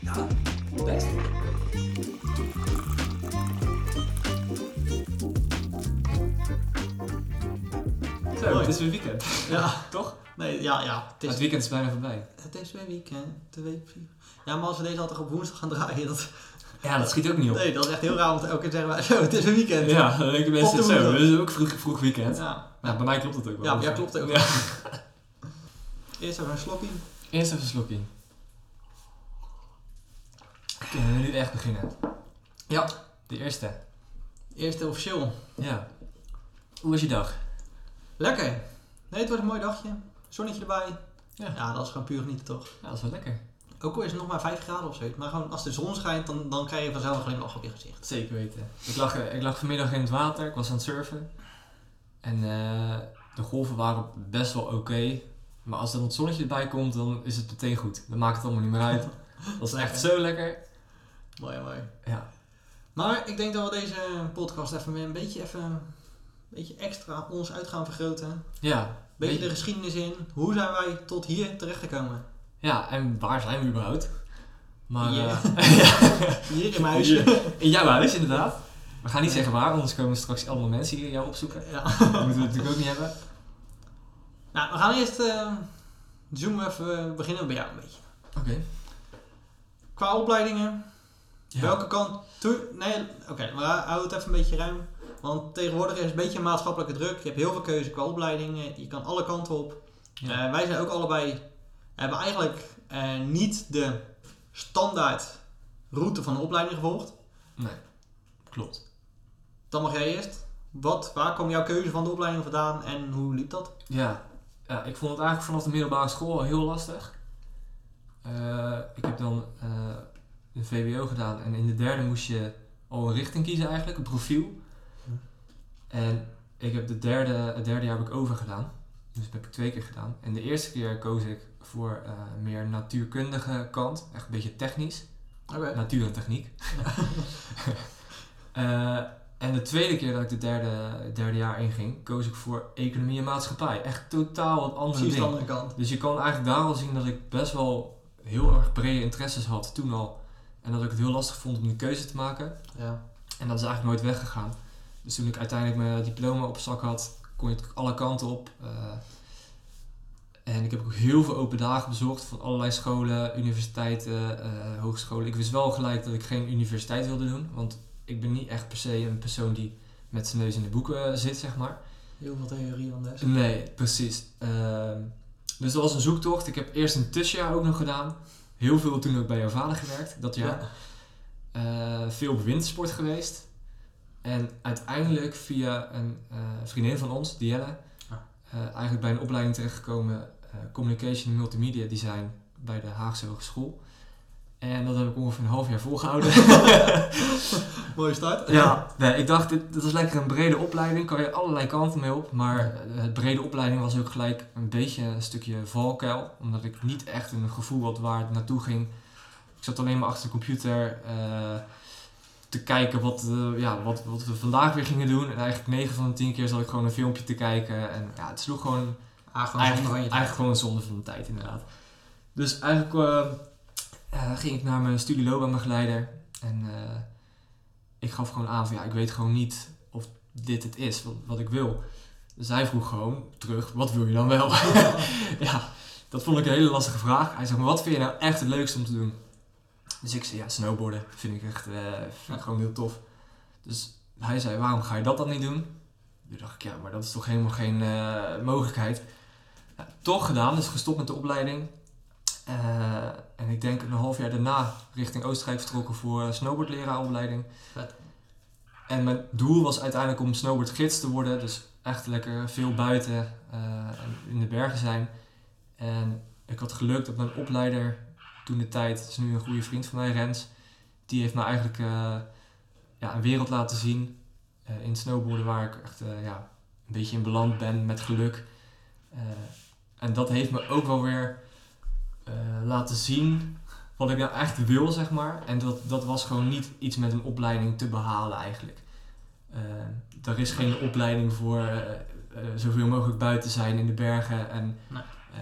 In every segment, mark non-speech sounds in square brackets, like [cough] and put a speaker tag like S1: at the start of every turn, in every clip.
S1: Ja, best. Zo,
S2: Mooi.
S1: het is weer weekend.
S2: Ja. [laughs]
S1: Toch?
S2: Nee, ja, ja. Het
S1: weekend is bijna voorbij.
S2: het is weer weekend. De week vier. Ja, maar als we deze altijd op woensdag gaan draaien, dat,
S1: Ja, dat schiet ook niet op.
S2: nee, dat is echt heel raar, want elke keer zeggen wij, [laughs] zo, het is weer weekend.
S1: Ja, dan denken mensen zo, het is ook vroeg, vroeg weekend.
S2: Ja.
S1: Bij mij klopt het ook wel.
S2: Ja, bij jou klopt het ook
S1: Ja. [laughs]
S2: Eerst even een slokje.
S1: Eerst even een slokje. Kunnen we nu echt beginnen?
S2: Ja.
S1: De eerste.
S2: Eerst officieel.
S1: Ja. Hoe was je dag?
S2: Lekker. Nee, het wordt een mooi dagje. Zonnetje erbij.
S1: Ja.
S2: Ja, dat is gewoon puur genieten toch?
S1: Ja, dat is wel lekker.
S2: Ook al is het nog maar 5 graden of zo. Maar gewoon als de zon schijnt, dan, dan krijg je vanzelf een glimlach op je gezicht.
S1: Zeker weten. Ik lag, ik lag vanmiddag in het water, ik was aan het surfen. En eh, de golven waren best wel oké. Maar als er dan het zonnetje erbij komt, dan is het meteen goed. Dan maakt het allemaal niet meer uit. [laughs] Dat is echt zo lekker.
S2: Mooi, mooi.
S1: Ja.
S2: Maar ik denk dat we deze podcast even een beetje, even, een beetje extra ons uit gaan vergroten.
S1: Ja.
S2: Beetje
S1: Weet-
S2: de geschiedenis in. Hoe zijn wij tot hier terechtgekomen?
S1: Ja, en waar zijn we überhaupt? Maar
S2: Hier.
S1: eh. [laughs] [laughs]
S2: Hier in mijn.
S1: Hier. in jouw huis inderdaad. We gaan niet zeggen waar, anders komen straks allemaal mensen hier jou opzoeken.
S2: Ja. [laughs]
S1: Dat moeten we natuurlijk ook niet hebben.
S2: Nou, we gaan eerst eh, zoomen even, beginnen bij jou een beetje.
S1: Oké.
S2: Qua opleidingen,
S1: Ja.
S2: welke kant. Nee, oké, maar hou het even een beetje ruim. Want tegenwoordig is het een beetje een maatschappelijke druk. Je hebt heel veel keuze qua opleidingen. Je kan alle kanten op.
S1: Ja.
S2: Eh, wij zijn ook allebei... Hebben eigenlijk eh, niet de standaard route van de opleiding gevolgd.
S1: Nee, klopt.
S2: Dan mag jij eerst. Wat, waar kwam jouw keuze van de opleiding vandaan en hoe liep dat?
S1: Ja. ja, ik vond het eigenlijk vanaf de middelbare school heel lastig. Eh, ik heb dan eh een VWO gedaan en in de derde moest je al een richting kiezen eigenlijk, een profiel. En ik heb de derde, het derde jaar heb ik over gedaan. Dus dat heb ik twee keer gedaan. En de eerste keer koos ik voor eh, meer natuurkundige kant, echt een beetje technisch. Natuur en techniek. [laughs] [laughs] Eh, en de tweede keer dat ik de derde, het derde jaar inging, koos ik voor economie en maatschappij. Echt totaal wat andere
S2: Precies de andere kant.
S1: Dus je kan eigenlijk daar al zien dat ik best wel heel erg brede interesses had toen al. En dat ik het heel lastig vond om een keuze te maken.
S2: Ja.
S1: En dat is eigenlijk nooit weggegaan. Dus toen ik uiteindelijk mijn diploma op zak had, kon je natuurlijk alle kanten op. Eh, en ik heb ook heel veel open dagen bezocht van allerlei scholen, universiteiten, eh, hogescholen. Ik wist wel gelijk dat ik geen universiteit wilde doen, want ik ben niet echt per se een persoon die met zijn neus in de boeken eh, zit, zeg maar.
S2: Heel veel theorie van des.
S1: Nee, precies. Ehm, dus dat was een zoektocht. Ik heb eerst een tussenjaar ook nog gedaan. Heel veel toen ook bij jouw vader gewerkt, dat jaar.
S2: Ja.
S1: Eh, veel op wintersport geweest. En uiteindelijk via een eh, vriendin van ons, Dielle,
S2: Ah.
S1: eh, eigenlijk bij een opleiding terechtgekomen, Communication en Multimedia Design bij de Haagse Hogeschool. En dat heb ik ongeveer een half jaar volgehouden. [laughs]
S2: Mooie start.
S1: ja, nee, ik dacht, dit, dit is lekker een brede opleiding, kan je allerlei kanten mee op. Maar eh, het brede opleiding was ook gelijk een beetje een stukje valkuil, omdat ik niet echt een gevoel had waar het naartoe ging. Ik zat alleen maar achter de computer eh, te kijken wat, eh, ja, wat, wat we vandaag weer gingen doen. En eigenlijk 9 van de 10 keer zat ik gewoon een filmpje te kijken. En ja, het sloeg gewoon
S2: Ah, gewoon
S1: eigenlijk, gewoon een zonde van de tijd, inderdaad. Dus eigenlijk eh, eh, ging ik naar mijn studieloopbaanbegeleider. En eh, ik gaf gewoon aan van ja, ik weet gewoon niet of dit het is wat, ik wil. Dus hij vroeg gewoon terug, wat wil je dan wel? [laughs] ja, dat vond ik een hele lastige vraag. Hij zei, maar wat vind je nou echt het leukste om te doen? Dus ik zei, ja, snowboarden vind ik echt eh, vind ik gewoon heel tof. Dus hij zei, waarom ga je dat dan niet doen? Toen dacht ik, ja, maar dat is toch helemaal geen mogelijkheid. Ja, toch gedaan, dus gestopt met de opleiding. Eh, en ik denk een half jaar daarna richting Oostenrijk vertrokken voor snowboardleraaropleiding.
S2: Vet.
S1: En mijn doel was uiteindelijk om snowboardgids te worden. Dus echt lekker veel buiten en in de bergen zijn. En ik had geluk dat mijn opleider toen de tijd, is nu een goede vriend van mij, Rens. Die heeft me eigenlijk eh, ja, een wereld laten zien in snowboarden waar ik echt ja, een beetje in beland ben met geluk. En dat heeft me ook wel weer laten zien wat ik nou echt wil, zeg maar. En dat, dat was gewoon niet iets met een opleiding te behalen eigenlijk. Eh, er is geen opleiding voor eh, eh, zoveel mogelijk buiten zijn in de bergen. En
S2: Nee.
S1: eh,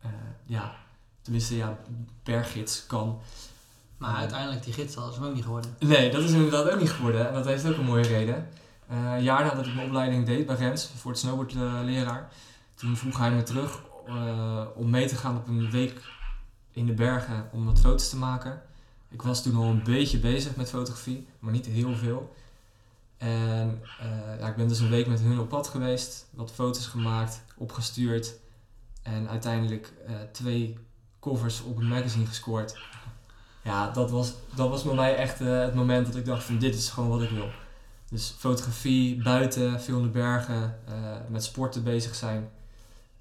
S1: eh, ja, tenminste ja, berggids kan.
S2: Maar uiteindelijk die gids is hem ook niet geworden.
S1: Nee, dat is inderdaad ook niet geworden. En dat heeft ook een mooie reden. Eh, een jaar nadat ik mijn opleiding deed bij Rens voor het snowboardleraar, toen vroeg hij me terug eh, om mee te gaan op een week in de bergen om wat foto's te maken. Ik was toen al een beetje bezig met fotografie, maar niet heel veel. En eh, ja, ik ben dus een week met hun op pad geweest, wat foto's gemaakt, opgestuurd en uiteindelijk eh, twee covers op een magazine gescoord. Ja, dat was, dat was bij mij echt het moment dat ik dacht van dit is gewoon wat ik wil. Dus fotografie, buiten, veel in de bergen, met sporten bezig zijn.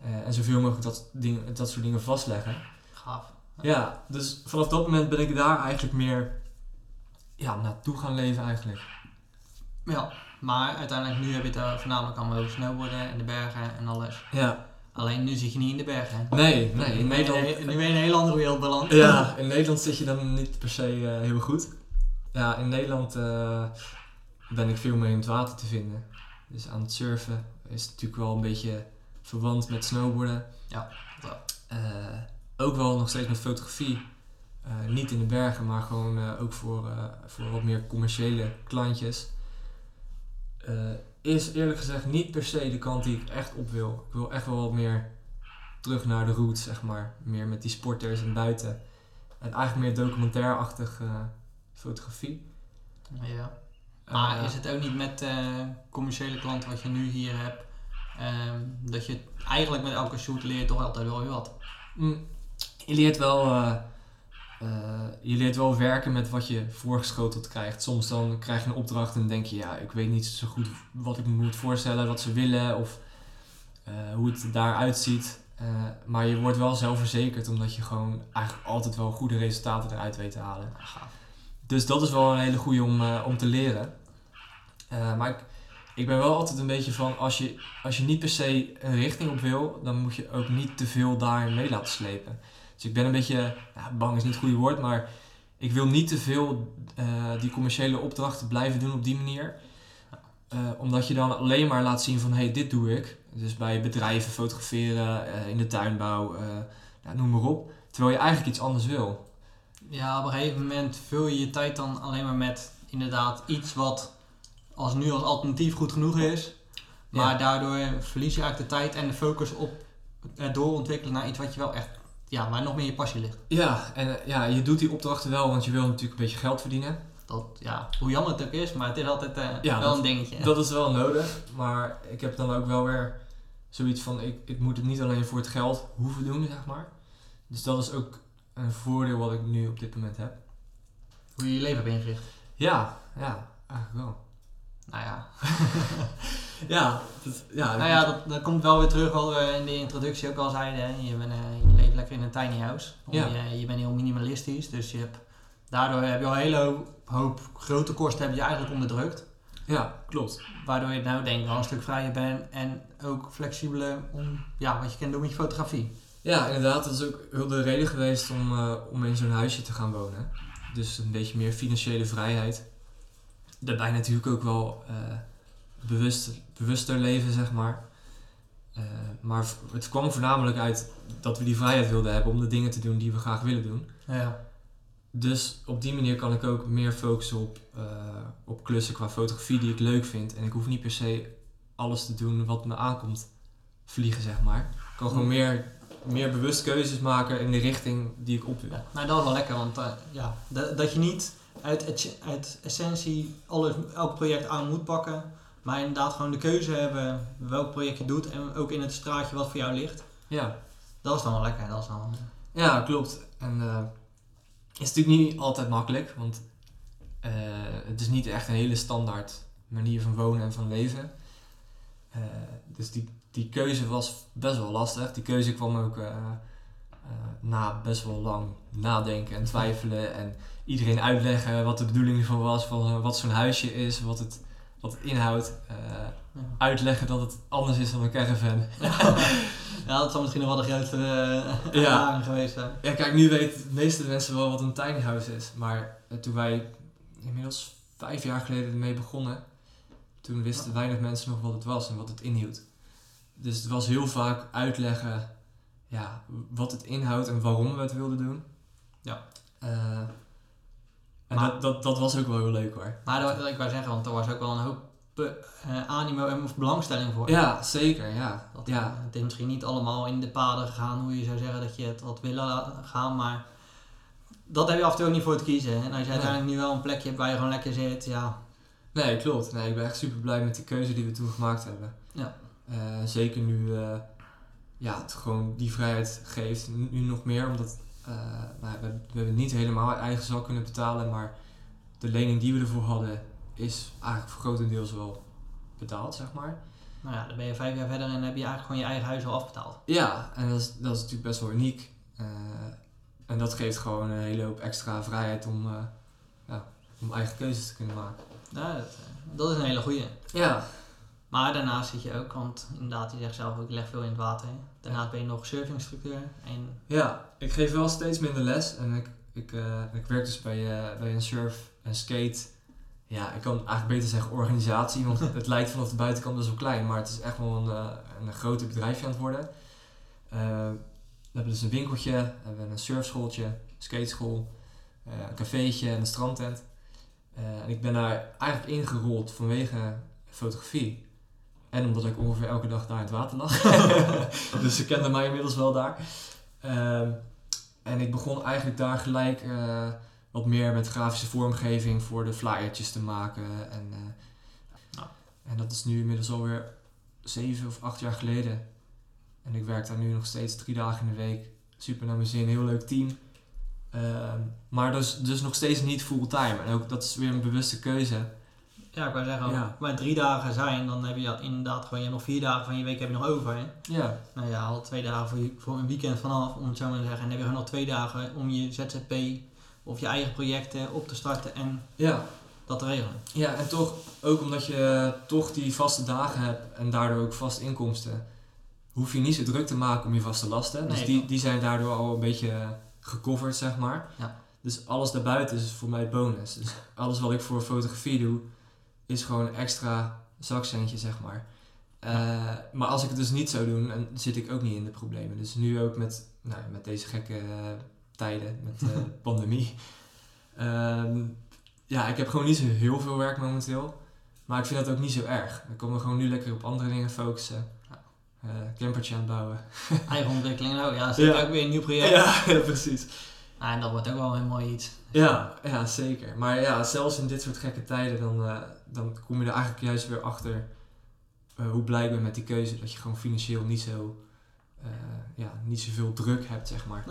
S1: Eh, en zoveel mogelijk dat, ding, dat soort dingen vastleggen.
S2: Gaaf.
S1: Ja, dus vanaf dat moment ben ik daar eigenlijk meer ja, naartoe gaan leven eigenlijk.
S2: Ja, maar uiteindelijk nu heb je het er voornamelijk allemaal over snowboarden en de bergen en alles.
S1: Ja,
S2: Alleen nu zit je niet in de bergen.
S1: nee, nee, in
S2: Nu ben je-
S1: Nederland...
S2: Nu ben je in een heel andere wereld beland.
S1: Ja, in Nederland zit je dan niet per se eh, heel goed. Ja, in Nederland eh, ben ik veel meer in het water te vinden. Dus aan het surfen is natuurlijk wel een beetje verwant met snowboarden.
S2: Ja.
S1: Eh, ook wel nog steeds met fotografie. Eh, niet in de bergen, maar gewoon eh, ook voor, voor wat meer commerciële klantjes. Is eerlijk gezegd niet per se de kant die ik echt op wil. Ik wil echt wel wat meer terug naar de roots, zeg maar. Meer met die sporters en buiten. En eigenlijk meer documentairachtig eh fotografie.
S2: Ja. Maar is het ook niet met commerciële klanten wat je nu hier hebt, ehm, dat je eigenlijk met elke shoot leert toch altijd wel weer wat?
S1: Mm, je leert wel. eh, eh, je leert wel werken met wat je voorgeschoteld krijgt. Soms dan krijg je een opdracht en denk je, ja, ik weet niet zo goed wat ik me moet voorstellen, wat ze willen of eh, hoe het daaruit ziet. Maar je wordt wel zelfverzekerd omdat je gewoon eigenlijk altijd wel goede resultaten eruit weet te halen.
S2: Gaaf.
S1: Dus dat is wel een hele goede om, om te leren. Maar ik, ik ben wel altijd een beetje van, als je, als je niet per se een richting op wil, dan moet je ook niet te veel daarin mee laten slepen. Dus ik ben een beetje, bang is niet het goede woord, maar ik wil niet te veel eh, die commerciële opdrachten blijven doen op die manier. Eh, omdat je dan alleen maar laat zien van, hé, hey, dit doe ik. Dus bij bedrijven fotograferen, eh, in de tuinbouw, nou, noem maar op. Terwijl je eigenlijk iets anders wil.
S2: Ja, op een gegeven moment vul je je tijd dan alleen maar met inderdaad iets wat als nu als alternatief goed genoeg is. Maar
S1: Ja.
S2: daardoor verlies je eigenlijk de tijd en de focus op het doorontwikkelen naar iets wat je wel echt, ja, waar nog meer je passie ligt.
S1: Ja, en eh, ja, je doet die opdrachten wel, want je wil natuurlijk een beetje geld verdienen.
S2: Dat, ja, hoe jammer het ook is, maar het is altijd eh,
S1: Ja,
S2: wel
S1: dat-
S2: een dingetje.
S1: Dat is wel nodig, maar ik heb dan ook wel weer zoiets van, ik, ik moet het niet alleen voor het geld hoeven doen, zeg maar. Dus dat is ook een voordeel wat ik nu op dit moment heb.
S2: Hoe je je leven hebt ingericht.
S1: Ja, ja, eigenlijk wel.
S2: Nou ja, [laughs]
S1: Ja, dat, ja,
S2: nou ja dat, dat komt wel weer terug wat we in de introductie ook al zeiden. Hè. Je, bent, eh, je leeft lekker in een tiny house.
S1: Ja.
S2: Je, je bent heel minimalistisch, dus je hebt, daardoor heb je al een hele hoop, grote kosten heb je eigenlijk onderdrukt.
S1: ja, klopt.
S2: Waardoor je nou denk ik wel een stuk vrijer bent en ook flexibeler om ja, wat je kan doen met je fotografie.
S1: Ja, inderdaad, dat is ook heel de reden geweest om, eh, om in zo'n huisje te gaan wonen. Dus een beetje meer financiële vrijheid. Daarbij natuurlijk ook wel eh, bewust, bewuster leven, zeg maar. Eh, maar het kwam voornamelijk uit dat we die vrijheid wilden hebben om de dingen te doen die we graag willen doen.
S2: Ja.
S1: Dus op die manier kan ik ook meer focussen op, eh, op klussen qua fotografie die ik leuk vind. En ik hoef niet per se alles te doen wat me aankomt vliegen, zeg maar. Ik kan gewoon meer, meer bewust keuzes maken in de richting die ik op wil.
S2: Ja, nou dat is wel lekker, want ja, dat, dat je niet uit, uit, uit essentie alles, elk project aan moet pakken, maar inderdaad gewoon de keuze hebben welk project je doet en ook in het straatje wat voor jou ligt.
S1: Ja,
S2: Dat is dan wel lekker, dat is dan...
S1: ja klopt. En eh is natuurlijk niet altijd makkelijk, want eh, het is niet echt een hele standaard manier van wonen en van leven. Eh, dus die, die keuze was best wel lastig. Die keuze kwam ook na best wel lang nadenken en twijfelen. En iedereen uitleggen wat de bedoeling ervan was, van eh, wat zo'n huisje is, wat het, wat het inhoudt. Eh,
S2: Ja.
S1: uitleggen dat het anders is dan een caravan. [laughs]
S2: ja, dat zal misschien nog wel de grootste uh,
S1: Ja.
S2: geweest zijn.
S1: Ja, kijk, nu weten de meeste mensen wel wat een tiny house is. Maar eh, toen wij inmiddels vijf jaar geleden ermee begonnen, toen wisten weinig mensen nog wat het was en wat het inhield. Dus het was heel vaak uitleggen ja, wat het inhoudt en waarom we het wilden doen.
S2: Ja.
S1: Eh, en
S2: Maar-
S1: dat, dat, dat was ook wel heel leuk hoor.
S2: Maar dat, ik wou zeggen, want er was ook wel een hoop eh, animo en belangstelling voor.
S1: Ja, zeker, ja.
S2: Dat,
S1: ja.
S2: eh, het is misschien niet allemaal in de paden gegaan hoe je zou zeggen dat je het had willen gaan, maar dat heb je af en toe ook niet voor te kiezen. En als je
S1: Nee.
S2: uiteindelijk nu wel een plekje hebt waar je gewoon lekker zit, ja,
S1: Nee, klopt. Nee, ik ben echt super blij met die keuze die we toen gemaakt hebben.
S2: Ja.
S1: Zeker nu ja, het gewoon die vrijheid geeft. Nu nog meer, omdat eh, nou, we, we hebben niet helemaal uit eigen zak kunnen betalen, maar de lening die we ervoor hadden is eigenlijk voor grotendeels wel betaald, zeg maar.
S2: nou ja, dan ben je vijf jaar verder en heb je eigenlijk gewoon je eigen huis al afbetaald.
S1: Ja, en dat is, dat is natuurlijk best wel uniek. Eh, en dat geeft gewoon een hele hoop extra vrijheid om, eh, ja, om eigen keuzes te kunnen maken.
S2: Ja, dat, eh, dat is een hele goeie.
S1: Ja,
S2: Maar daarnaast zit je ook, want inderdaad, je zegt zelf ook, je legt veel in het water. Daarnaast ben je nog surfinginstructeur en
S1: Ja, ik geef wel steeds minder les en ik, ik, eh, ik werk dus bij, eh, bij een surf en skate. Ja, ik kan eigenlijk beter zeggen organisatie, want [laughs] het lijkt vanaf de buitenkant best wel klein, maar het is echt wel een, eh, een groter bedrijfje aan het worden. We hebben dus een winkeltje, we hebben een surfschooltje, skateschool, een cafeetje en een strandtent. En ik ben daar eigenlijk ingerold vanwege fotografie. En omdat ik ongeveer elke dag daar in het water lag. [laughs] dus ze kenden mij inmiddels wel daar. Ehm, en ik begon eigenlijk daar gelijk eh, wat meer met grafische vormgeving voor de flyertjes te maken. En, eh,
S2: Nou.
S1: en dat is nu inmiddels alweer zeven of acht jaar geleden. En ik werk daar nu nog steeds drie dagen in de week. Super naar mijn zin, heel leuk team. Ehm, maar dus, dus nog steeds niet fulltime. En ook dat is weer een bewuste keuze.
S2: Ja, ik wou zeggen,
S1: Ja.
S2: maar drie dagen zijn, dan heb je inderdaad gewoon, je hebt nog vier dagen van je week heb je nog over. Hè?
S1: Ja,
S2: Nou ja, al twee dagen voor, je- voor een weekend vanaf, om het zo maar te zeggen. En dan heb je gewoon nog twee dagen om je ZZP of je eigen projecten op te starten en
S1: ja.
S2: dat te regelen.
S1: Ja, en toch, ook omdat je toch die vaste dagen hebt en daardoor ook vaste inkomsten, hoef je niet zo druk te maken om je vaste lasten. Dus
S2: Nee.
S1: die, die zijn daardoor al een beetje eh, gecoverd, zeg maar.
S2: Ja.
S1: Dus alles daarbuiten is voor mij bonus. Dus alles wat ik voor fotografie doe, is gewoon een extra zakcentje, zeg maar. Eh, maar als ik het dus niet zou doen, dan zit ik ook niet in de problemen. Dus nu ook met, nou, met deze gekke eh, tijden, met de [laughs] pandemie. Ehm, ja, ik heb gewoon niet zo heel veel werk momenteel. Maar ik vind dat ook niet zo erg. Ik kan me gewoon nu lekker op andere dingen focussen.
S2: Ja.
S1: Eh, campertje aan het bouwen.
S2: Eigen ontwikkeling, nou ja, [laughs] zit
S1: Ja.
S2: ook weer een nieuw project.
S1: Ja, [laughs] ja, precies.
S2: Ah, en dat wordt ook wel een mooi iets.
S1: Ja, ja, zeker. Maar ja, zelfs in dit soort gekke tijden, dan, eh, dan kom je er eigenlijk juist weer achter eh, hoe blij ik ben met die keuze. Dat je gewoon financieel niet zo, eh, ja, niet zoveel druk hebt, zeg maar.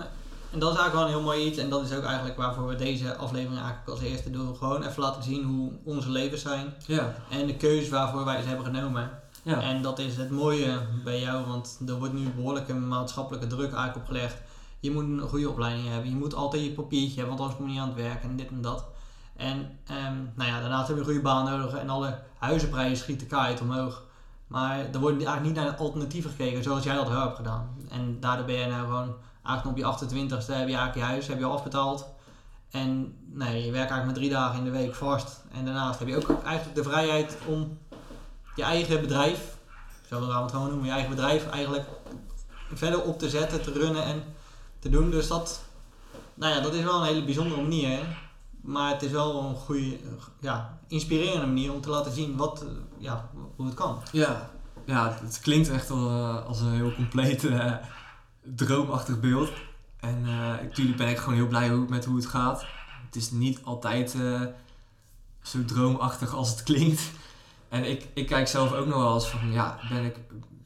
S2: En dat is eigenlijk wel een heel mooi iets. En dat is ook eigenlijk waarvoor we deze aflevering eigenlijk als eerste doen. Gewoon even laten zien hoe onze levens zijn.
S1: Ja,
S2: En de keuzes waarvoor wij ze hebben genomen.
S1: ja,
S2: En dat is het mooie bij jou, want er wordt nu behoorlijke maatschappelijke druk eigenlijk opgelegd. Je moet een goede opleiding hebben, je moet altijd je papiertje hebben, want anders kom je niet aan het werk en dit en dat. En ehm, nou ja, daarnaast heb je een goede baan nodig en alle huizenprijzen schieten kaart omhoog. Maar er wordt eigenlijk niet naar alternatieven gekeken zoals jij dat wel hebt gedaan. En daardoor ben je nou gewoon, eigenlijk op je 28ste heb je eigenlijk je huis heb je al afbetaald. En nee, je werkt eigenlijk maar drie dagen in de week vast. En daarnaast heb je ook eigenlijk de vrijheid om je eigen bedrijf, zo gaan we het gewoon noemen, je eigen bedrijf eigenlijk verder op te zetten, te runnen en te doen. Dus dat, nou ja, dat is wel een hele bijzondere manier. Hè? Maar het is wel een goede, ja, inspirerende manier om te laten zien wat, ja, hoe het kan.
S1: ja. Ja, het klinkt echt al, eh, als een heel compleet eh, droomachtig beeld. En eh, natuurlijk ben ik gewoon heel blij met hoe het gaat. Het is niet altijd zo droomachtig als het klinkt. En ik, ik kijk zelf ook nog wel eens van, ja, ben ik,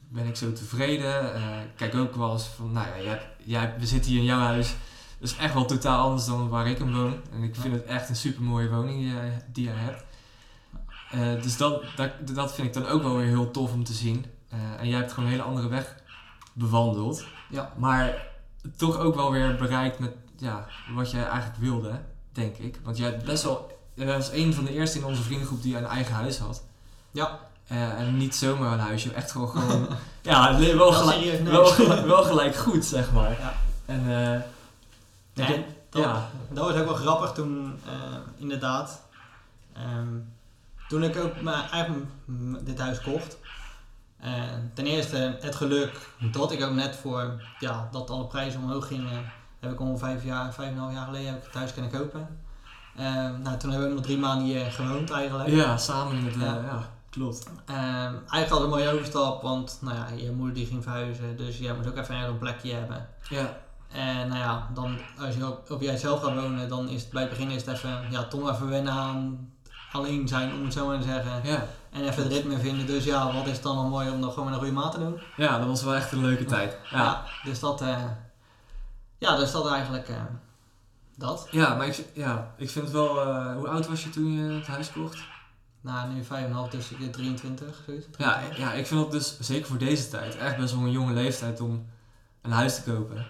S1: ben ik zo tevreden? Ik kijk ook wel eens van, nou ja, jij, jij, we zitten hier in jouw huis. Dat is echt wel totaal anders dan waar ik hem woon. En ik vind het echt een super mooie woning die jij, die jij hebt. Eh, dus dat, dat, dat vind ik dan ook wel weer heel tof om te zien. Eh, en jij hebt gewoon een hele andere weg bewandeld.
S2: Ja.
S1: Maar toch ook wel weer bereikt met ja, wat jij eigenlijk wilde, denk ik. Want jij best wel. Jij was een van de eerste in onze vriendengroep die een eigen huis had.
S2: Ja,
S1: Eh, en niet zomaar een huisje, echt gewoon. gewoon [laughs] ja, wel, gelijk, wel, gelijk, wel gelijk goed, zeg maar.
S2: Ja.
S1: En eh, denk-
S2: dat,
S1: ja,
S2: dat was ook wel grappig toen, eh, inderdaad. Ehm, toen ik ook mijn, eigenlijk m- dit huis kocht, En ten eerste het geluk dat ik ook net voor ja, dat alle prijzen omhoog gingen, heb ik al vijf jaar, vijf en een half jaar geleden heb ik het thuis kunnen kopen. Ehm, nou, toen hebben we nog drie maanden hier gewoond eigenlijk.
S1: Ja, samen eh,
S2: Ja.
S1: ja. Klopt.
S2: Ehm, eigenlijk had een mooie overstap, want nou ja, je moeder die ging verhuizen, dus jij moest ook even een plekje hebben.
S1: Ja,
S2: En nou ja, dan, als je op, op jij zelf gaat wonen, dan is het bij het begin is het even, ja, toch even wennen aan alleen zijn, om het zo maar te zeggen.
S1: ja.
S2: En even het ritme vinden. Dus ja, wat is het dan nog mooi om dat gewoon met een goede maat te doen?
S1: ja, dat was wel echt een leuke tijd. Ja,
S2: dus dat, eh, ja, dus dat eigenlijk eh, dat.
S1: ja maar ik, ja, ik vind het wel... eh, hoe oud was je toen je het huis kocht?
S2: Nou, nu 5,5, dus ik 23, zoiets.
S1: Ja,
S2: 23.
S1: ja, ik vind dat dus zeker voor deze tijd echt best wel een jonge leeftijd om een huis te kopen.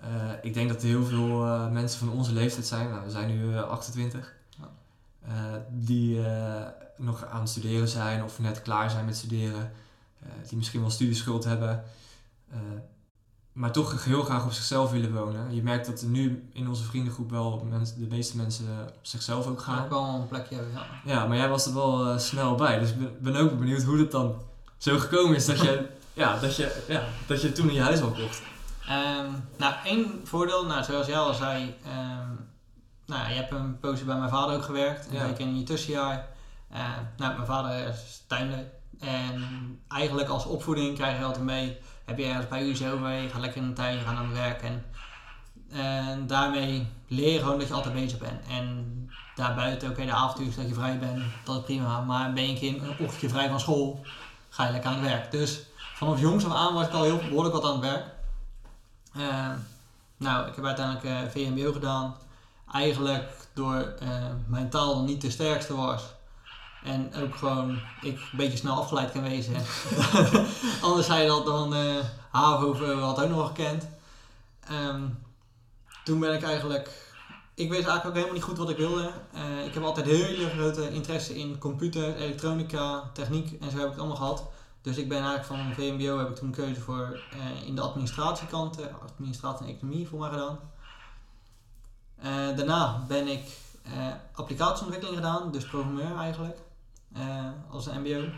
S1: Eh, ik denk dat er heel veel eh, mensen van onze leeftijd zijn, nou, we zijn nu eh, 28,
S2: Ja.
S1: eh, die nog aan het studeren zijn of net klaar zijn met studeren, die misschien wel studieschuld hebben, maar toch heel graag op zichzelf willen wonen. Je merkt dat er nu in onze vriendengroep wel mensen, de meeste mensen op zichzelf ook
S2: Ga
S1: gaan.
S2: ik wel een plekje hebben, ja.
S1: Ja, maar jij was er wel eh, snel bij. Dus ik ben, ben ook benieuwd hoe het dan zo gekomen is dat je, [laughs] ja, dat je, ja, dat je toen je huis al kocht.
S2: Ehm, nou, één voordeel, nou, zoals jij al zei, ehm, nou, je hebt een poosje bij mijn vader ook gewerkt, een
S1: Ja.
S2: week in je tussenjaar. Eh, nou, mijn vader is tuinder en eigenlijk als opvoeding krijg je altijd mee, heb je ergens bij over, je gaat lekker in de tuin, je gaat aan het werk en, en daarmee leer je gewoon dat je altijd bezig bent. En daarbuiten, oké, de avontuur dat je vrij bent, dat is prima, maar ben je een keer een ochtendje vrij van school, ga je lekker aan het werk. Dus vanaf jongs af aan was ik al heel behoorlijk wat aan het werk. Eh, nou, ik heb uiteindelijk eh, VMBO gedaan. Eigenlijk door eh, mijn taal niet de sterkste was. En ook gewoon ik een beetje snel afgeleid kan wezen. [laughs] Anders zei je dat dan of eh, had ook nog gekend. Ehm, toen ben ik eigenlijk... Ik wist eigenlijk ook helemaal niet goed wat ik wilde. Eh, ik heb altijd hele grote interesse in computer, elektronica, techniek en zo heb ik het allemaal gehad. Dus ik ben eigenlijk van VMBO heb ik toen keuze voor eh, in de administratiekant, administratie en economie voor mij gedaan. Daarna ben ik applicatieontwikkeling gedaan, dus programmeur eigenlijk, als een MBO.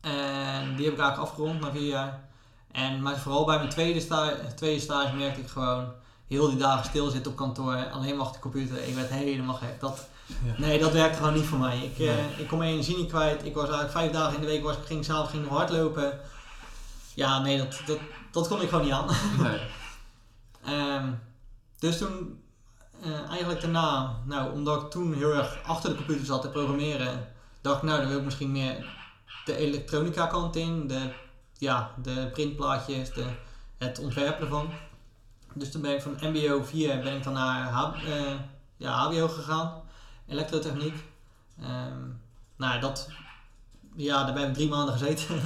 S2: En die heb ik eigenlijk afgerond na vier jaar. En, maar vooral bij mijn tweede, sta tweede stage merkte ik gewoon heel die dagen stilzitten op kantoor, alleen maar achter de computer. Ik werd helemaal gek. Dat,
S1: Ja.
S2: Nee, dat werkte gewoon niet voor mij. Ik, eh, ik kon mijn energie niet kwijt. Ik was eigenlijk vijf dagen in de week, was, ik ging s'avonds ging hardlopen. Ja, nee, dat, dat, dat kon ik gewoon niet aan.
S1: Nee. [laughs]
S2: Ehm, dus toen, eh, eigenlijk daarna, nou, omdat ik toen heel erg achter de computer zat te programmeren, dacht nou, dan wil ik misschien meer de elektronica kant in, de, ja, de printplaatjes, de, het ontwerpen ervan. Dus toen ben ik van MBO 4 ben ik dan naar H, eh, ja, HBO gegaan, elektrotechniek. Ehm, nou, dat, ja, daar ben ik drie maanden gezeten. [laughs]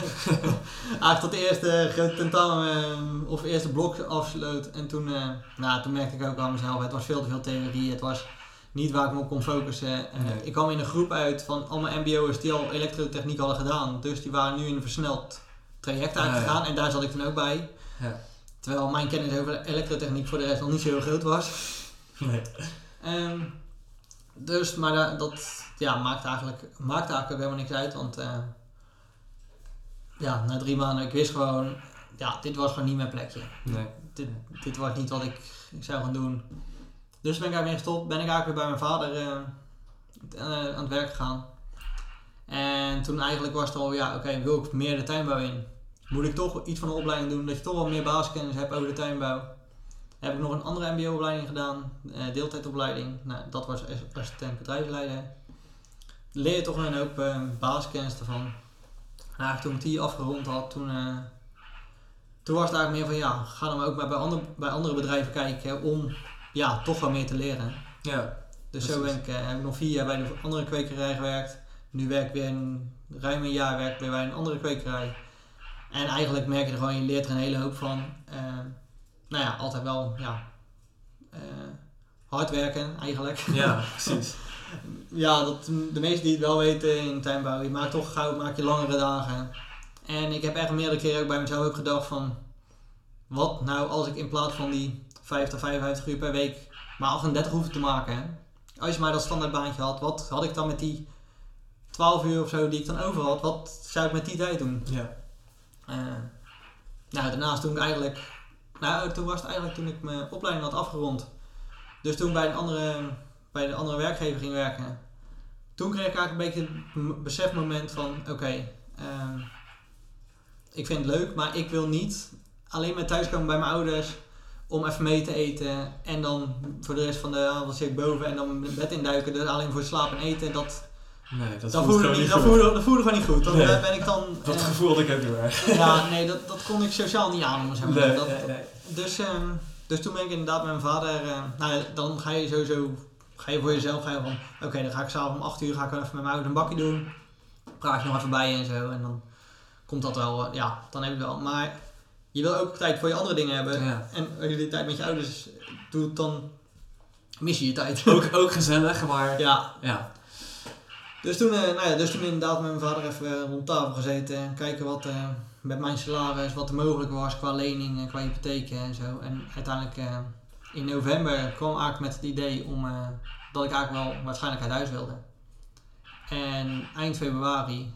S2: Eigenlijk tot de eerste tentamen eh, of eerste blok afsloot. En toen, eh, nou, toen merkte ik ook aan mezelf, het was veel te veel theorie. Het was niet waar ik me op kon focussen. Eh,
S1: Nee.
S2: Ik kwam in een groep uit van allemaal mbo'ers die al elektrotechniek hadden gedaan. Dus die waren nu in een versneld traject
S1: Ah,
S2: uitgegaan. En daar zat ik toen ook bij.
S1: Ja.
S2: Terwijl mijn kennis over elektrotechniek voor de rest nog niet zo heel groot was.
S1: Nee.
S2: Ehm, dus, maar da- dat ja, maakt, eigenlijk, maakt eigenlijk ook helemaal niks uit. Want eh, ja, na drie maanden, ik wist gewoon, ja, dit was gewoon niet mijn plekje.
S1: Nee.
S2: Dit, dit was niet wat ik, ik zou gaan doen. Dus ben ik daarmee gestopt. Ben ik eigenlijk weer bij mijn vader eh, eh, aan het werk gegaan. En toen eigenlijk was het al, ja, oké, wil ik meer de tuinbouw in? Moet ik toch iets van een opleiding doen, dat je toch wel meer basiskennis hebt over de tuinbouw? Heb ik nog een andere mbo-opleiding gedaan, eh, deeltijdopleiding. Nou, dat was as- assistent bedrijfsleider. Leer je toch een hoop basiskennis ervan. En eigenlijk toen ik die afgerond had, toen, toen was het eigenlijk meer van ja, ga dan maar ook maar bij, andere, bij andere bedrijven kijken om ja, toch wel meer te leren.
S1: Ja.
S2: Dus zo
S1: Precies.
S2: ben ik, eh, heb ik nog vier jaar bij de andere kwekerij gewerkt. Nu werk ik weer een, ruim een jaar werk bij een andere kwekerij. En eigenlijk merk je er gewoon, je leert er een hele hoop van. Eh, nou ja, altijd wel ja, eh, hard werken eigenlijk.
S1: Ja, [laughs] precies.
S2: Ja, dat, de meesten die het wel weten in tuinbouw, je maakt toch gauw maak je langere dagen. En ik heb echt meerdere keren ook bij mezelf ook gedacht van, wat nou als ik in plaats van die 50, 55 uur per week maar 38 hoefde te maken. hè? Als je maar dat standaardbaantje had, wat had ik dan met die 12 uur of zo die ik dan over had, wat zou ik met die tijd doen?
S1: Ja.
S2: Eh, nou, daarnaast toen ik eigenlijk, nou toen was het eigenlijk toen ik mijn opleiding had afgerond. Dus toen bij een andere, bij de andere werkgever ging werken. Toen kreeg ik eigenlijk een beetje het besefmoment van, oké, ehm, ik vind het leuk, maar ik wil niet alleen maar thuiskomen bij mijn ouders om even mee te eten en dan voor de rest van de avond zit ik boven en dan mijn bed induiken, dus alleen voor slapen en eten. Dat,
S1: Nee, dat
S2: dat, voelde, niet, dat, voelde, dat voelde gewoon niet goed. Dan
S1: Nee.
S2: ben ik dan...
S1: Dat
S2: eh,
S1: gevoel had ik ook heel erg.
S2: ja, nee, dat, dat kon ik sociaal niet aan. Zeg maar.
S1: Nee,
S2: dat,
S1: nee.
S2: Dus, ehm, dus toen ben ik inderdaad met mijn vader... eh, nou, dan ga je sowieso... Ga je voor jezelf ga je van... Oké, dan ga ik s'avonds om 8 uur ga ik even met mijn ouders een bakje doen. Praat je nog even bij en zo. En dan komt dat wel... eh, ja, dan heb je het wel. Maar je wil ook tijd voor je andere dingen hebben.
S1: Ja.
S2: En als je die tijd met je ouders doet, dan mis je je tijd. [laughs]
S1: Ook, ook gezellig, maar
S2: ja,
S1: ja.
S2: dus toen, eh, nou ja, dus toen inderdaad met mijn vader even eh, rond tafel gezeten. en Kijken wat eh, met mijn salaris, wat er mogelijk was qua leningen, qua hypotheken en zo. En uiteindelijk in november kwam ik eigenlijk met het idee om, dat ik eigenlijk wel waarschijnlijk uit huis wilde. En eind februari,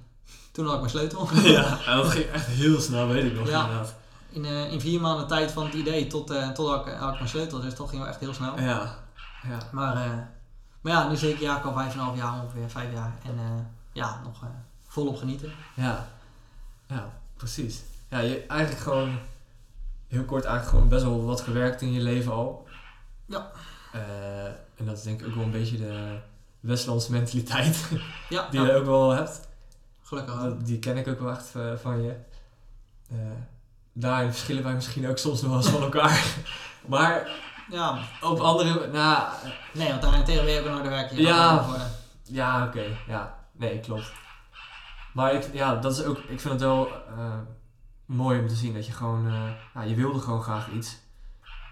S2: toen had ik mijn sleutel.
S1: ja, [laughs] en dat ging echt heel snel, weet ik nog
S2: Ja.
S1: inderdaad.
S2: In, eh, in vier maanden tijd van het idee tot, eh tot had ik, had ik mijn sleutel. Dus dat ging wel echt heel snel.
S1: Ja, ja.
S2: Maar, eh, maar ja, nu zit ik ja, al vijf en een half jaar ongeveer, vijf jaar. En eh, ja, nog eh, volop genieten.
S1: Ja, ja, precies. Ja, je eigenlijk gewoon, heel kort eigenlijk gewoon best wel wat gewerkt in je leven al.
S2: Ja.
S1: Eh, en dat is denk ik ook wel een beetje de Westlandse mentaliteit [laughs]
S2: Ja,
S1: die
S2: ja,
S1: je ook wel hebt.
S2: gelukkig.
S1: Dat, die ken ik ook wel echt eh, van je. Eh, daarin verschillen wij misschien ook soms nog wel eens van elkaar. [laughs] maar
S2: Ja,
S1: op andere, nou,
S2: nee, want daarentegen ben je ook een harde werker. Je
S1: Ja. Ja, oké. Ja, nee, klopt. Maar ik, ja, dat is ook, ik vind het wel eh, mooi om te zien dat je gewoon, eh, ja, je wilde gewoon graag iets.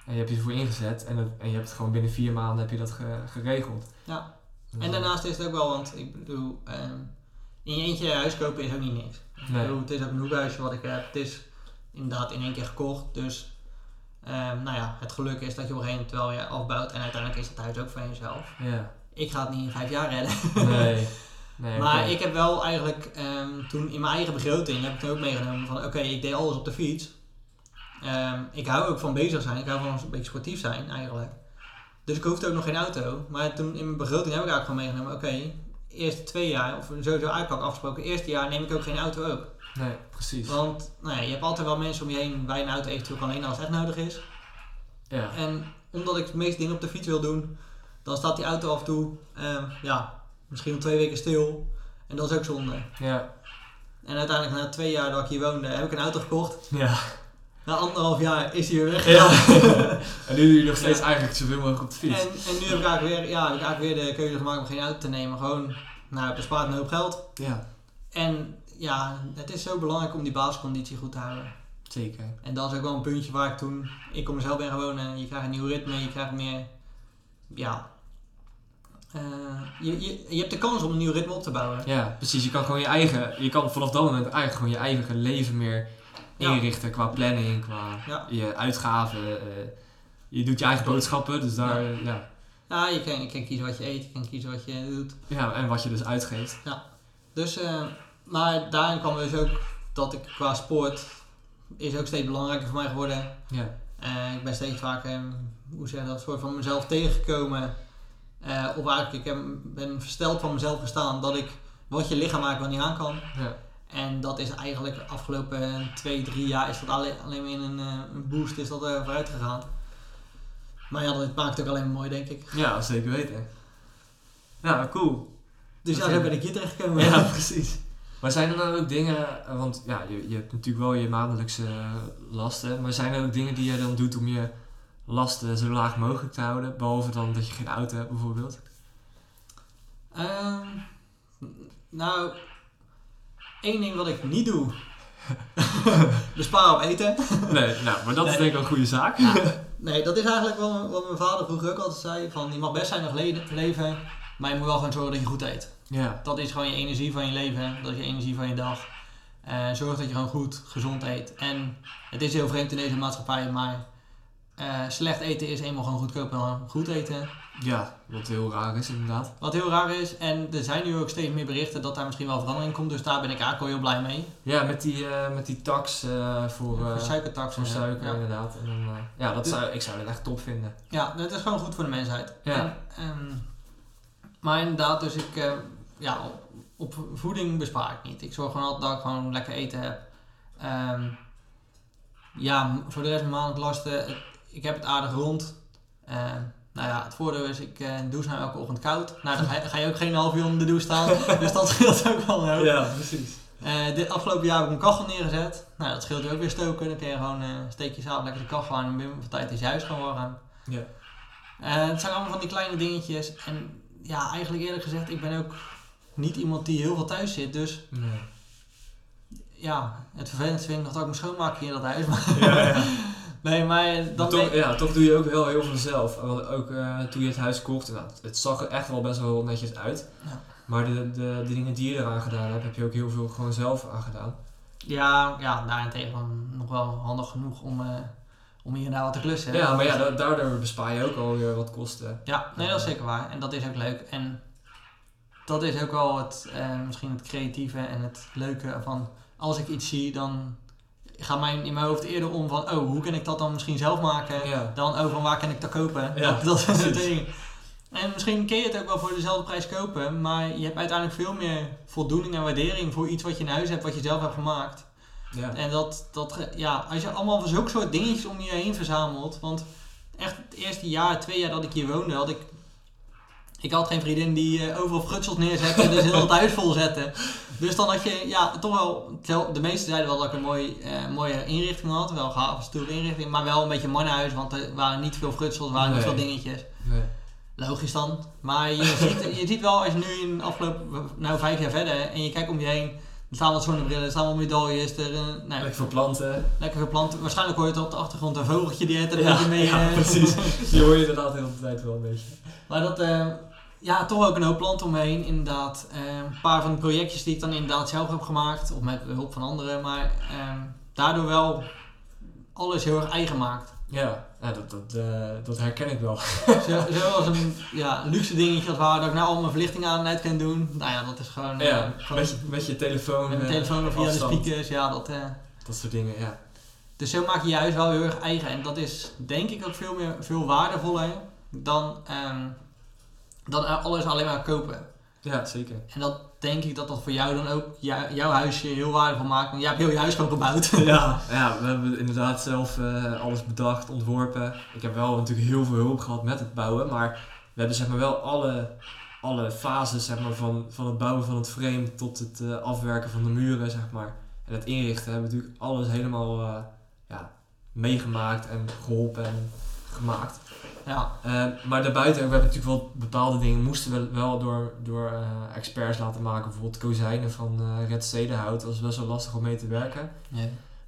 S1: En je hebt je ervoor ingezet en, het, en je hebt het gewoon binnen vier maanden heb je dat ge- geregeld.
S2: Ja. En daarnaast is het ook wel, want ik bedoel, ehm, in je eentje huis kopen is ook niet niks. Ik
S1: Nee.
S2: bedoel, het is ook een hoekhuisje wat ik heb. Het is inderdaad in één keer gekocht. Dus ehm, nou ja, het geluk is dat je op een gegeven moment wel weer afbouwt. En uiteindelijk is het huis ook van jezelf.
S1: Ja.
S2: Ik ga het niet in vijf jaar redden.
S1: Nee. [laughs] nee
S2: Maar ik heb wel eigenlijk ehm, toen in mijn eigen begroting heb ik het ook meegenomen van oké, ik deed alles op de fiets. Ehm, ik hou ook van bezig zijn, ik hou van een beetje sportief zijn eigenlijk. Dus ik hoefde ook nog geen auto. Maar toen in mijn begroting heb ik eigenlijk gewoon meegenomen, oké, eerste twee jaar, of sowieso al afgesproken, eerste jaar neem ik ook geen auto ook.
S1: Nee, precies.
S2: Want nou ja, je hebt altijd wel mensen om je heen waar je een auto eventueel kan lenen als het echt nodig is.
S1: Ja.
S2: En omdat ik de meeste dingen op de fiets wil doen, dan staat die auto af en toe, ehm, ja, misschien twee weken stil. En dat is ook zonde.
S1: Ja.
S2: En uiteindelijk na twee jaar dat ik hier woonde, heb ik een auto gekocht.
S1: Ja.
S2: Na anderhalf jaar is die weer weg.
S1: ja. [laughs] en nu doe je nog steeds eigenlijk zoveel mogelijk op de fiets.
S2: En, en nu heb ik, eigenlijk weer, ja, heb ik eigenlijk weer de keuze gemaakt om geen auto te nemen. Gewoon, nou, het bespaart een hoop geld.
S1: Ja,
S2: En ja, het is zo belangrijk om die basisconditie goed te houden.
S1: zeker.
S2: En dat is ook wel een puntje waar ik toen, ik op mezelf ben gaan wonen. Je krijgt een nieuw ritme, je krijgt meer, ja... eh, je, je, je hebt de kans om een nieuw ritme op te bouwen.
S1: Ja, precies. Je kan gewoon je eigen, je kan vanaf dat moment eigenlijk gewoon je eigen leven meer
S2: Ja.
S1: inrichten qua planning, qua
S2: Ja.
S1: je uitgaven. eh, je doet je eigen boodschappen, dus daar, ja. ja.
S2: Ja, je kan, je kan kiezen wat je eet, je kan kiezen wat je doet.
S1: en wat je dus uitgeeft.
S2: Dus, eh, maar daarin kwam dus ook dat ik qua sport is ook steeds belangrijker voor mij geworden.
S1: Ja,
S2: Eh, ik ben steeds vaker, hoe zeg je dat, soort van mezelf tegengekomen. Eh, of eigenlijk, ik heb, ben versteld van mezelf gestaan dat ik wat je lichaam eigenlijk wel niet aan kan.
S1: ja,
S2: En dat is eigenlijk de afgelopen twee, drie jaar is dat alleen, alleen maar in een, eh, een boost is dat er vooruit gegaan. Maar ja, dat maakt het ook alleen maar mooi, denk ik.
S1: ja zeker weten. Ja, cool.
S2: Dus ja,
S1: Oké.
S2: zo ben ik hier terechtgekomen.
S1: Ja, [laughs] precies. Maar zijn er dan ook dingen, want ja, je, je hebt natuurlijk wel je maandelijkse eh, lasten, maar zijn er ook dingen die je dan doet om je lasten zo laag mogelijk te houden? Behalve dan dat je geen auto hebt bijvoorbeeld?
S2: Ehm, nou, één ding wat ik niet doe. [laughs] Besparen op eten.
S1: Nee, nou, maar dat is denk ik wel een goede zaak.
S2: Ja, nee, dat is eigenlijk wel wat mijn vader vroeger ook altijd zei. Van, je mag best zijn nog le- leven, maar je moet wel gewoon zorgen dat je goed eet.
S1: Ja,
S2: Dat is gewoon je energie van je leven, dat is je energie van je dag. Eh, zorg dat je gewoon goed, gezond eet. En het is heel vreemd in deze maatschappij, maar eh, slecht eten is eenmaal gewoon goedkoper dan goed eten.
S1: Ja, wat heel raar is inderdaad.
S2: Wat heel raar is. En er zijn nu ook steeds meer berichten dat daar misschien wel verandering komt. Dus daar ben ik eigenlijk wel heel blij mee.
S1: Ja, met die, eh, met die tax voor,
S2: voor suikertax.
S1: voor suiker
S2: Ja.
S1: inderdaad. En ja, dat
S2: Dus-
S1: zou, ik zou dat echt top vinden.
S2: ja, dat is gewoon goed voor de mensheid.
S1: Ja.
S2: En, ehm, maar inderdaad, dus ik... eh, ja, op, op voeding bespaar ik niet. Ik zorg gewoon altijd dat ik gewoon lekker eten heb. Ehm, ja, voor de rest van maand lasten. Ik, heb het aardig rond. Ehm, nou ja, het voordeel is, ik eh douche nou elke ochtend koud. Nou, dan ga, je- ook geen half uur onder de douche staan. [laughs] dus dat scheelt ook wel.
S1: Ja, precies.
S2: Eh, dit afgelopen jaar heb ik een kachel neergezet. Nou, dat scheelt ook weer stoken. Dan kun je gewoon, eh steek je s'avonds lekker de kachel aan en binnen van tijd is je huis gewoon warm.
S1: Ja.
S2: Het zijn allemaal van die kleine dingetjes. En ja, eigenlijk eerlijk gezegd, ik ben ook niet iemand die heel veel thuis zit. Dus
S1: Nee.
S2: ja, het vervelendste vind ik nog dat ik moet schoonmaken in dat huis. Maar
S1: Ja, ja. [laughs]
S2: nee, maar
S1: Maar
S2: dan
S1: toch, ja, toch doe je ook wel heel veel zelf. Ook eh, toen je het huis kocht, nou, het zag er echt wel best wel netjes uit.
S2: Ja.
S1: Maar de, de, de dingen die je eraan gedaan hebt, heb je ook heel veel gewoon zelf aan gedaan.
S2: ja, ja, daarentegen nog wel handig genoeg om, eh, om hier wat te klussen.
S1: Ja, maar ja, da- daardoor bespaar je ook alweer wat kosten.
S2: Ja, nee, dat is zeker waar. En dat is ook leuk. En dat is ook wel het, eh, misschien het creatieve en het leuke van als ik iets zie, dan gaat mijn, in mijn hoofd eerder om van, oh, hoe kan ik dat dan misschien zelf maken?
S1: Ja.
S2: Dan, oh, van waar kan ik dat kopen?
S1: Ja, [laughs]
S2: dat, dat is het ding. En misschien kun je het ook wel voor dezelfde prijs kopen, maar je hebt uiteindelijk veel meer voldoening en waardering voor iets wat je in huis hebt, wat je zelf hebt gemaakt.
S1: Ja.
S2: En dat, dat, ja, als je allemaal van zulke soort dingetjes om je heen verzamelt. Want echt het eerste jaar, twee jaar dat ik hier woonde, had ik. Ik had geen vriendin die eh, overal frutsels neerzette en dus heel het huis vol zette. Dus dan had je, ja, toch wel. De meesten zeiden wel dat ik een mooi, eh, mooie inrichting had. Wel een gave stoere inrichting, maar wel een beetje mannenhuis, want er waren niet veel frutsels, er waren niet veel dingetjes.
S1: Nee.
S2: Logisch dan. Maar je ziet, je ziet wel als je nu in de afgelopen, nou vijf jaar verder, en je kijkt om je heen. Er staan wat zonnebrillen, er staan wat medailles, er, eh, nou,
S1: Lekker voor planten.
S2: Lekker veel planten. Waarschijnlijk hoor je het op de achtergrond een vogeltje die het er een beetje mee.
S1: ja,
S2: eh,
S1: precies. [laughs] Die hoor je inderdaad de hele tijd wel een beetje.
S2: maar dat, eh, ja, toch ook een hoop planten omheen. Inderdaad, een paar van de projectjes die ik dan inderdaad zelf heb gemaakt. Of met hulp van anderen. Maar eh, daardoor wel alles heel erg eigen maakt.
S1: Ja, ja dat, dat, eh, dat herken ik wel.
S2: Zo, zoals een ja, luxe dingetje als waar dat ik nou al mijn verlichting aan en uit kan doen. Nou ja, dat is gewoon, eh,
S1: Ja,
S2: gewoon
S1: met je, met je telefoon.
S2: met mijn
S1: eh,
S2: telefoon of via de speakers. Ja, dat,
S1: Dat soort dingen, ja.
S2: Dus zo maak je je huis wel heel erg eigen. En dat is denk ik ook veel, meer, veel waardevoller dan, ehm, dan alles alleen maar kopen.
S1: Ja, zeker.
S2: En dat denk ik dat dat voor jou dan ook jou- jouw huisje heel waardevol maakt. Want jij hebt heel je huis gewoon gebouwd. [laughs]
S1: Ja, [laughs] ja, we hebben inderdaad zelf eh, alles bedacht, ontworpen. Ik heb wel natuurlijk heel veel hulp gehad met het bouwen, maar we hebben zeg maar wel alle, alle fases zeg maar, van, van het bouwen van het frame tot het eh, afwerken van de muren zeg maar, en het inrichten hebben we natuurlijk alles helemaal eh, ja, meegemaakt en geholpen en gemaakt.
S2: ja,
S1: Eh, maar daarbuiten, we hebben natuurlijk wel bepaalde dingen moesten we wel door, door eh, experts laten maken. Bijvoorbeeld kozijnen van eh Red Stedenhout. Dat was best wel lastig om mee te werken.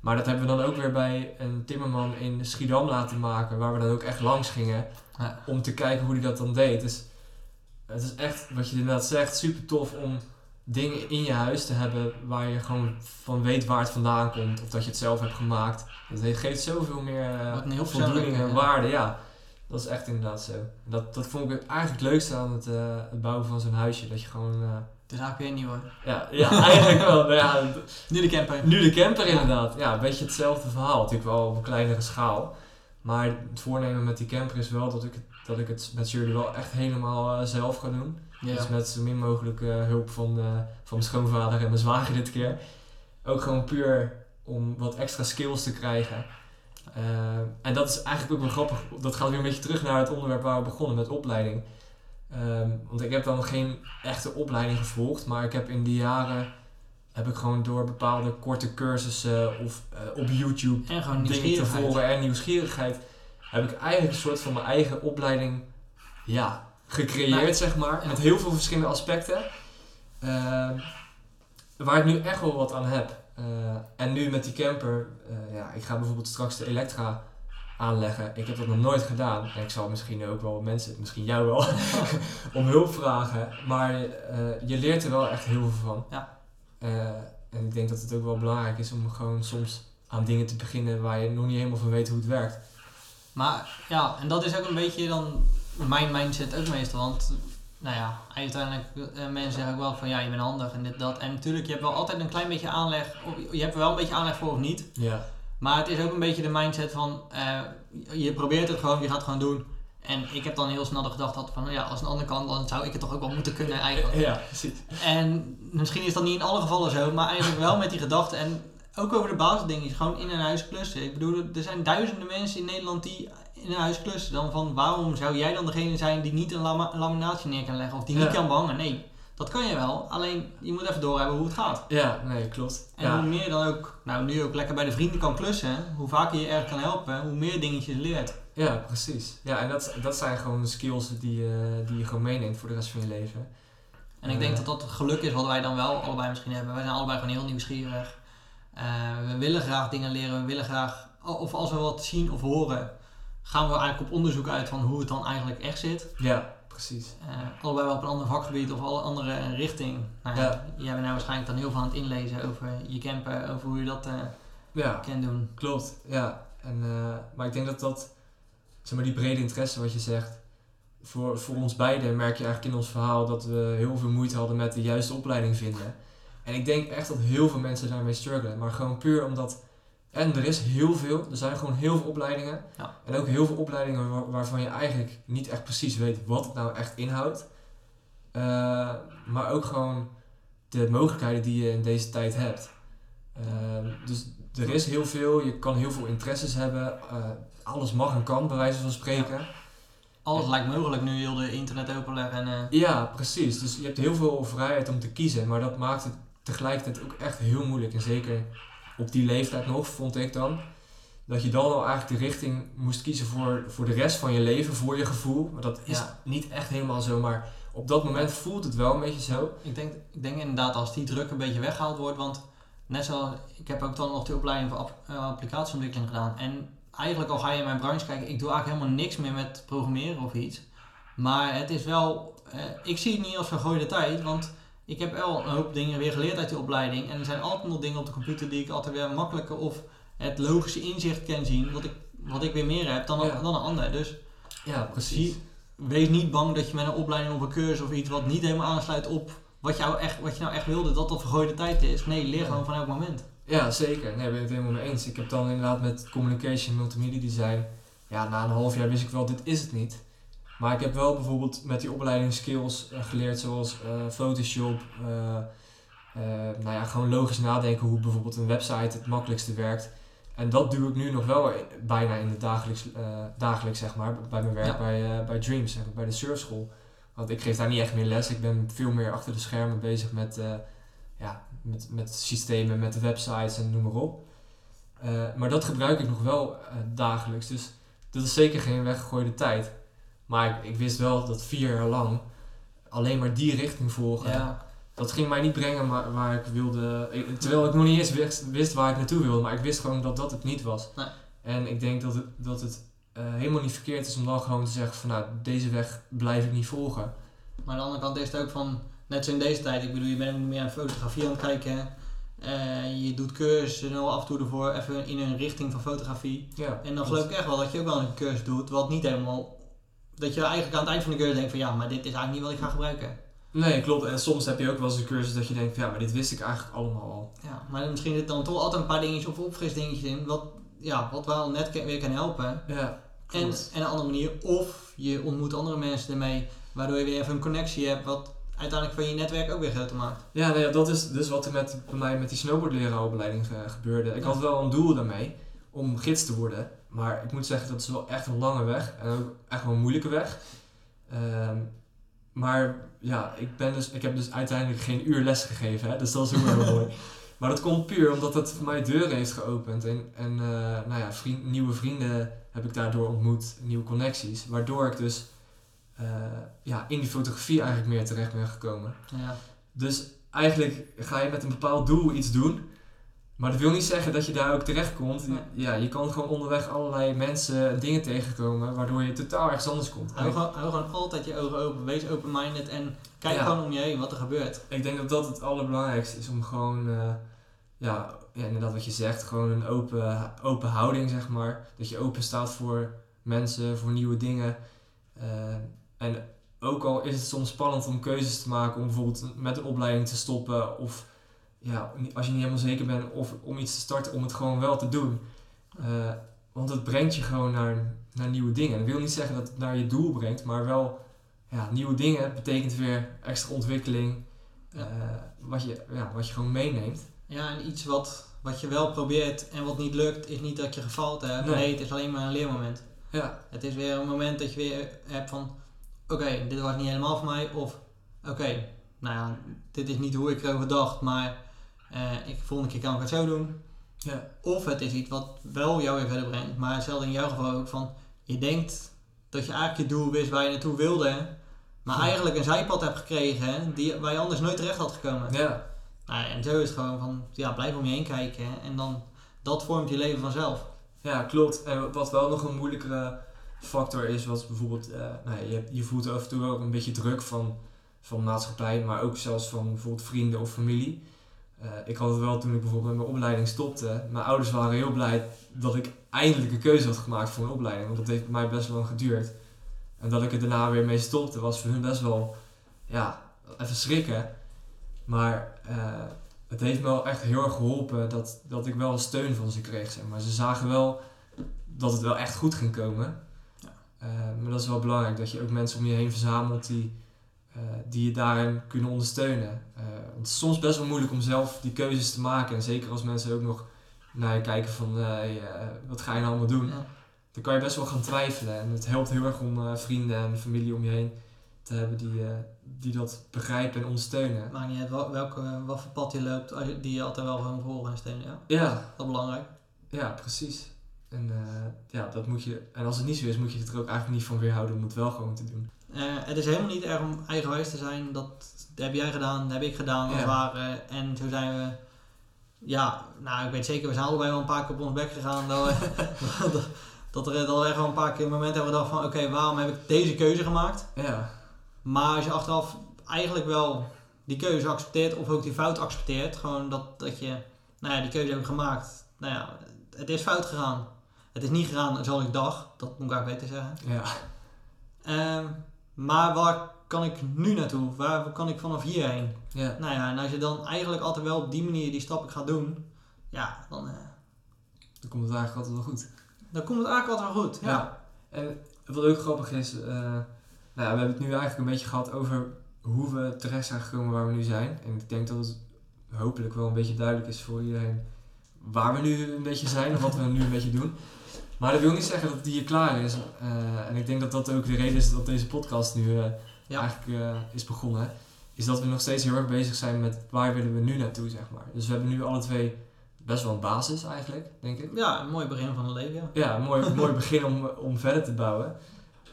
S1: Maar dat hebben we dan ook weer bij een timmerman in Schiedam laten maken, waar we dan ook echt langs gingen
S2: Ja.
S1: om te kijken hoe hij dat dan deed. Dus het is echt, wat je inderdaad zegt, super tof om dingen in je huis te hebben waar je gewoon van weet waar het vandaan komt of dat je het zelf hebt gemaakt. Dat geeft zoveel meer eh,
S2: heel
S1: voldoening en
S2: ja.
S1: waarde. Ja, dat is echt inderdaad zo. Dat, dat vond ik eigenlijk het leukste aan het, eh, het bouwen van zo'n huisje. Dat je gewoon, eh,
S2: het is eigenlijk weer nieuw hoor.
S1: ja, ja, [laughs] eigenlijk wel. Nou ja, [laughs]
S2: Nu de camper.
S1: nu de camper inderdaad. Ja, een beetje hetzelfde verhaal. Natuurlijk wel op een kleinere schaal. Maar het voornemen met die camper is wel dat ik het, dat ik het met jullie wel echt helemaal eh, zelf ga doen.
S2: Ja.
S1: Dus met zo min mogelijk eh, hulp van, van mijn schoonvader en mijn zwager dit keer. Ook gewoon puur om wat extra skills te krijgen. Eh, en dat is eigenlijk ook wel grappig. Dat gaat weer een beetje terug naar het onderwerp waar we begonnen met opleiding. Ehm, want ik heb dan geen echte opleiding gevolgd, maar ik heb in die jaren heb ik gewoon door bepaalde korte cursussen of eh, op YouTube
S2: En gewoon
S1: dingen te volgen en nieuwsgierigheid, heb ik eigenlijk een soort van mijn eigen opleiding ja, gecreëerd,
S2: Nou,
S1: zeg maar.
S2: ja.
S1: Met heel veel verschillende aspecten. Ehm, waar ik nu echt wel wat aan heb. Eh, en nu met die camper, eh, ja, ik ga bijvoorbeeld straks de Elektra aanleggen. Ik heb dat nog nooit gedaan. En ik zal misschien ook wel mensen, misschien jou wel, [laughs] [laughs] om hulp vragen. Maar eh, je leert er wel echt heel veel van.
S2: Ja.
S1: En ik denk dat het ook wel belangrijk is om gewoon soms aan dingen te beginnen waar je nog niet helemaal van weet hoe het werkt.
S2: Maar ja, en dat is ook een beetje dan mijn mindset ook meestal. Want nou ja, uiteindelijk uh, mensen zeggen ook wel van ja, je bent handig en dit, dat. En natuurlijk, je hebt wel altijd een klein beetje aanleg. Of, je hebt er wel een beetje aanleg voor of niet.
S1: Ja.
S2: Maar het is ook een beetje de mindset van uh, je probeert het gewoon, je gaat het gewoon doen. En ik heb dan heel snel de gedachte gehad van ja, als een ander kan, dan zou ik het toch ook wel moeten kunnen eigenlijk.
S1: Ja, precies.
S2: En misschien is dat niet in alle gevallen zo, maar eigenlijk wel met die gedachte. En ook over de basisdingen, gewoon in een huis klussen. Ik bedoel, er zijn duizenden mensen in Nederland die in een huis klussen. Dan van waarom zou jij dan degene zijn die niet een laminatie neer kan leggen of die niet kan behangen? Nee, dat kan je wel. Alleen je moet even doorhebben hoe het gaat.
S1: Ja, nee, klopt.
S2: En hoe meer dan ook, nou nu ook lekker bij de vrienden kan klussen, hoe vaker je erg kan helpen, hoe meer dingetjes leert.
S1: Ja, precies. Ja, en dat, dat zijn gewoon skills die, uh, die je gewoon meeneemt voor de rest van je leven.
S2: En ik denk dat dat het geluk is wat wij dan wel allebei misschien hebben. Wij zijn allebei gewoon heel nieuwsgierig. Uh, we willen graag dingen leren, we willen graag, of als we wat zien of horen, gaan we eigenlijk op onderzoek uit van hoe het dan eigenlijk echt zit.
S1: Ja, precies.
S2: Uh, allebei wel op een ander vakgebied of alle andere richting. Nou, ja. Jij bent nou waarschijnlijk dan heel veel aan het inlezen over je camper, over hoe je dat uh,
S1: ja,
S2: kan doen.
S1: Klopt, ja. En, uh, maar ik denk dat dat, zeg maar, die brede interesse wat je zegt, voor, voor ons beiden merk je eigenlijk in ons verhaal dat we heel veel moeite hadden met de juiste opleiding vinden. En ik denk echt dat heel veel mensen daarmee struggelen. Maar gewoon puur omdat en er is heel veel, er zijn gewoon heel veel opleidingen.
S2: Ja.
S1: En ook heel veel opleidingen waar, waarvan je eigenlijk niet echt precies weet wat het nou echt inhoudt. Uh, maar ook gewoon de mogelijkheden die je in deze tijd hebt. Uh, dus er is heel veel, je kan heel veel interesses hebben. Uh, alles mag en kan, bij wijze van spreken. Ja.
S2: Alles en, lijkt mogelijk nu heel de internet openleggen. En,
S1: Ja, precies. Dus je hebt heel veel vrijheid om te kiezen, maar dat maakt het tegelijkertijd ook echt heel moeilijk. En zeker op die leeftijd nog, vond ik dan. Dat je dan al eigenlijk de richting moest kiezen voor, voor de rest van je leven, voor je gevoel. Maar dat is
S2: Ja.
S1: niet echt helemaal zo, maar op dat moment voelt het wel een beetje zo.
S2: Ik denk, ik denk inderdaad als die druk een beetje weggehaald wordt, want net zoals ik heb ook dan nog de opleiding voor uh, applicatieontwikkeling gedaan. En eigenlijk al ga je in mijn branche kijken, ik doe eigenlijk helemaal niks meer met programmeren of iets. Maar het is wel, uh, ik zie het niet als vergooide tijd, want ik heb wel een hoop dingen weer geleerd uit die opleiding. En er zijn altijd nog dingen op de computer die ik altijd weer makkelijker of het logische inzicht kan zien, wat ik, wat ik weer meer heb dan,
S1: Ja.
S2: dan een ander. Dus
S1: Ja, precies.
S2: zie, wees niet bang dat je met een opleiding of een cursus of iets wat niet helemaal aansluit op wat, jou echt, wat je nou echt wilde, dat dat vergooide tijd is. Nee, leer
S1: Ja.
S2: gewoon van elk moment.
S1: Ja, zeker. Nee, ben ik het helemaal mee eens. Ik heb dan inderdaad met communication, multimedia design, ja, na een half jaar wist ik wel, dit is het niet. Maar ik heb wel bijvoorbeeld met die opleiding skills eh, geleerd zoals eh, Photoshop, eh, nou ja, gewoon logisch nadenken hoe bijvoorbeeld een website het makkelijkste werkt. En dat doe ik nu nog wel bijna in het dagelijks, dagelijks zeg maar, bij mijn werk
S2: Ja.
S1: bij, bij Dreams, zeg maar, bij de surfschool. Want ik geef daar niet echt meer les, ik ben veel meer achter de schermen bezig met, ja, met, met systemen, met de websites en noem maar op. Maar dat gebruik ik nog wel dagelijks, dus dat is zeker geen weggegooide tijd. Maar ik, ik wist wel dat vier jaar lang alleen maar die richting volgen,
S2: Ja,
S1: dat ging mij niet brengen waar, waar ik wilde. ik- terwijl ik nog niet eens wist, wist waar ik naartoe wilde, maar ik wist gewoon dat dat het niet was.
S2: Nee.
S1: En ik denk dat het, dat het eh, helemaal niet verkeerd is om dan gewoon te zeggen van nou, deze weg blijf ik niet volgen.
S2: maar aan de andere kant is het ook van, net zo in deze tijd, ik bedoel, je bent ook niet meer aan fotografie aan het kijken. Eh, je doet cursussen af en toe ervoor even in een richting van fotografie.
S1: Ja,
S2: En dan geloof ik echt wel dat je ook wel een cursus doet, wat niet helemaal. Dat je eigenlijk aan het eind van de cursus denkt van ja, maar dit is eigenlijk niet wat ik ga gebruiken.
S1: Nee, klopt. En soms heb je ook wel eens een cursus dat je denkt van ja, maar dit wist ik eigenlijk allemaal al.
S2: Ja, maar misschien zit dan toch altijd een paar dingetjes of opfrisdingetjes in, wat, ja, wat wel net weer kan helpen.
S1: Ja,
S2: En,
S1: klopt.
S2: en een andere manier, of je ontmoet andere mensen ermee, waardoor je weer even een connectie hebt, wat uiteindelijk van je netwerk ook weer groter maakt.
S1: Ja, nou ja, dat is dus wat er met, bij mij met die snowboardlerarenopleiding ge- gebeurde. Ik
S2: Ja.
S1: had wel een doel daarmee om gids te worden. Maar ik moet zeggen, dat is wel echt een lange weg. En ook echt wel een moeilijke weg. Ehm, maar ja, ik, ben dus, ik heb dus uiteindelijk geen uur les gegeven. Hè? Dus dat is ook wel heel mooi. [laughs] Maar dat komt puur omdat het voor mij deuren heeft geopend. En, en eh, nou ja, vriend, nieuwe vrienden heb ik daardoor ontmoet. Nieuwe connecties. Waardoor ik dus eh, ja, in die fotografie eigenlijk meer terecht ben gekomen.
S2: Ja.
S1: Dus eigenlijk ga je met een bepaald doel iets doen. Maar dat wil niet zeggen dat je daar ook terecht komt. Ja, je kan gewoon onderweg allerlei mensen en dingen tegenkomen waardoor je totaal ergens anders komt.
S2: Hou, gewoon, hou gewoon altijd je ogen open, wees open-minded en kijk
S1: Ja.
S2: gewoon om je heen wat er gebeurt.
S1: ik denk dat dat het allerbelangrijkste is om gewoon, eh, ja, ja, inderdaad wat je zegt, gewoon een open, open houding zeg maar. Dat je open staat voor mensen, voor nieuwe dingen. Eh, en ook al is het soms spannend om keuzes te maken om bijvoorbeeld met een opleiding te stoppen of ja, als je niet helemaal zeker bent of om iets te starten, om het gewoon wel te doen. Eh, want het brengt je gewoon naar, naar nieuwe dingen. Dat wil niet zeggen dat het naar je doel brengt, maar wel ja, nieuwe dingen betekent weer extra ontwikkeling. Eh, wat, je, ja, wat je gewoon meeneemt.
S2: Ja, en iets wat, wat je wel probeert en wat niet lukt, is niet dat je gefaald hebt.
S1: Nee.
S2: Nee, het is alleen maar een leermoment.
S1: Ja,
S2: Het is weer een moment dat je weer hebt van, oké, dit was niet helemaal voor mij. Of, oké, nou ja, dit is niet hoe ik erover dacht, maar eh, ik volgende keer kan ik het zo doen.
S1: ja,
S2: Of het is iets wat wel jou weer verder brengt. Maar hetzelfde in jouw geval ook van, je denkt dat je eigenlijk je doel wist waar je naartoe wilde. Maar
S1: Ja.
S2: eigenlijk een zijpad hebt gekregen die, waar je anders nooit terecht had gekomen.
S1: ja,
S2: Nou, en zo is het gewoon van, ja, blijf om je heen kijken. En dan, dat vormt je leven vanzelf.
S1: ja, klopt. En wat wel nog een moeilijkere factor is, was bijvoorbeeld, eh, nou je, je voelt af en toe ook een beetje druk van, van maatschappij, maar ook zelfs van bijvoorbeeld vrienden of familie. Eh, ik had het wel toen ik bijvoorbeeld met mijn opleiding stopte. Mijn ouders waren heel blij dat ik eindelijk een keuze had gemaakt voor een opleiding, want dat heeft bij mij best lang geduurd. En dat ik er daarna weer mee stopte, was voor hun best wel, ja, even schrikken. Maar eh, het heeft me wel echt heel erg geholpen dat, dat ik wel een steun van ze kreeg. Zeg maar. Ze zagen wel dat het wel echt goed ging komen.
S2: Ja.
S1: Eh, maar dat is wel belangrijk, dat je ook mensen om je heen verzamelt die, die je daarin kunnen ondersteunen. Het is soms best wel moeilijk om zelf die keuzes te maken. En zeker als mensen ook nog naar je kijken van, eh, hey, eh, wat ga je nou allemaal doen?
S2: Ja.
S1: Dan kan je best wel gaan twijfelen. En het helpt heel erg om eh, vrienden en familie om je heen te hebben die, die dat begrijpen en ondersteunen.
S2: Maakt niet uit wel- welke, wat voor pad je loopt, die je altijd wel gewoon volgen en steunen. Ja,
S1: Ja,
S2: dat is belangrijk.
S1: Ja, precies. En uh, ja, dat moet je. En als het niet zo is, moet je het er ook eigenlijk niet van weerhouden om het wel gewoon te doen.
S2: Uh, het is helemaal niet erg om eigenwijs te zijn. Dat, dat heb jij gedaan, dat heb ik gedaan, als
S1: Ja.
S2: ware. En zo zijn we. Ja, nou, ik weet zeker, we zijn allebei wel een paar keer op ons bek gegaan. Dat we, [laughs] dat, dat, er, dat we echt wel een paar keer momenten hebben gedacht van, oké, waarom heb ik deze keuze gemaakt?
S1: Ja,
S2: Maar als je achteraf eigenlijk wel die keuze accepteert, of ook die fout accepteert, gewoon dat, dat je, nou ja, die keuze heb ik gemaakt. Nou ja, het is fout gegaan. Het is niet gegaan zoals ik dacht, dat moet ik eigenlijk beter zeggen.
S1: ja,
S2: Ehm, maar waar kan ik nu naartoe? Waar kan ik vanaf hierheen?
S1: ja.
S2: Nou ja, en als je dan eigenlijk altijd wel op die manier die stappen gaat doen, ja, dan, eh,
S1: Dan komt het eigenlijk altijd wel goed.
S2: dan komt het eigenlijk altijd wel goed. Ja.
S1: Ja. En wat ook grappig is, eh, nou ja, we hebben het nu eigenlijk een beetje gehad over hoe we terecht zijn gekomen waar we nu zijn. En ik denk dat het hopelijk wel een beetje duidelijk is voor iedereen waar we nu een beetje zijn en wat we nu een beetje doen. Maar dat wil niet zeggen dat het hier klaar is. Eh, en ik denk dat dat ook de reden is dat deze podcast nu eh,
S2: Ja.
S1: eigenlijk eh, is begonnen. Is dat we nog steeds heel erg bezig zijn met waar willen we nu naartoe, zeg maar. Dus we hebben nu alle twee best wel een basis eigenlijk, denk ik.
S2: Ja, een mooi begin van het leven, ja.
S1: Ja, een mooi, [laughs] mooi begin om, om verder te bouwen.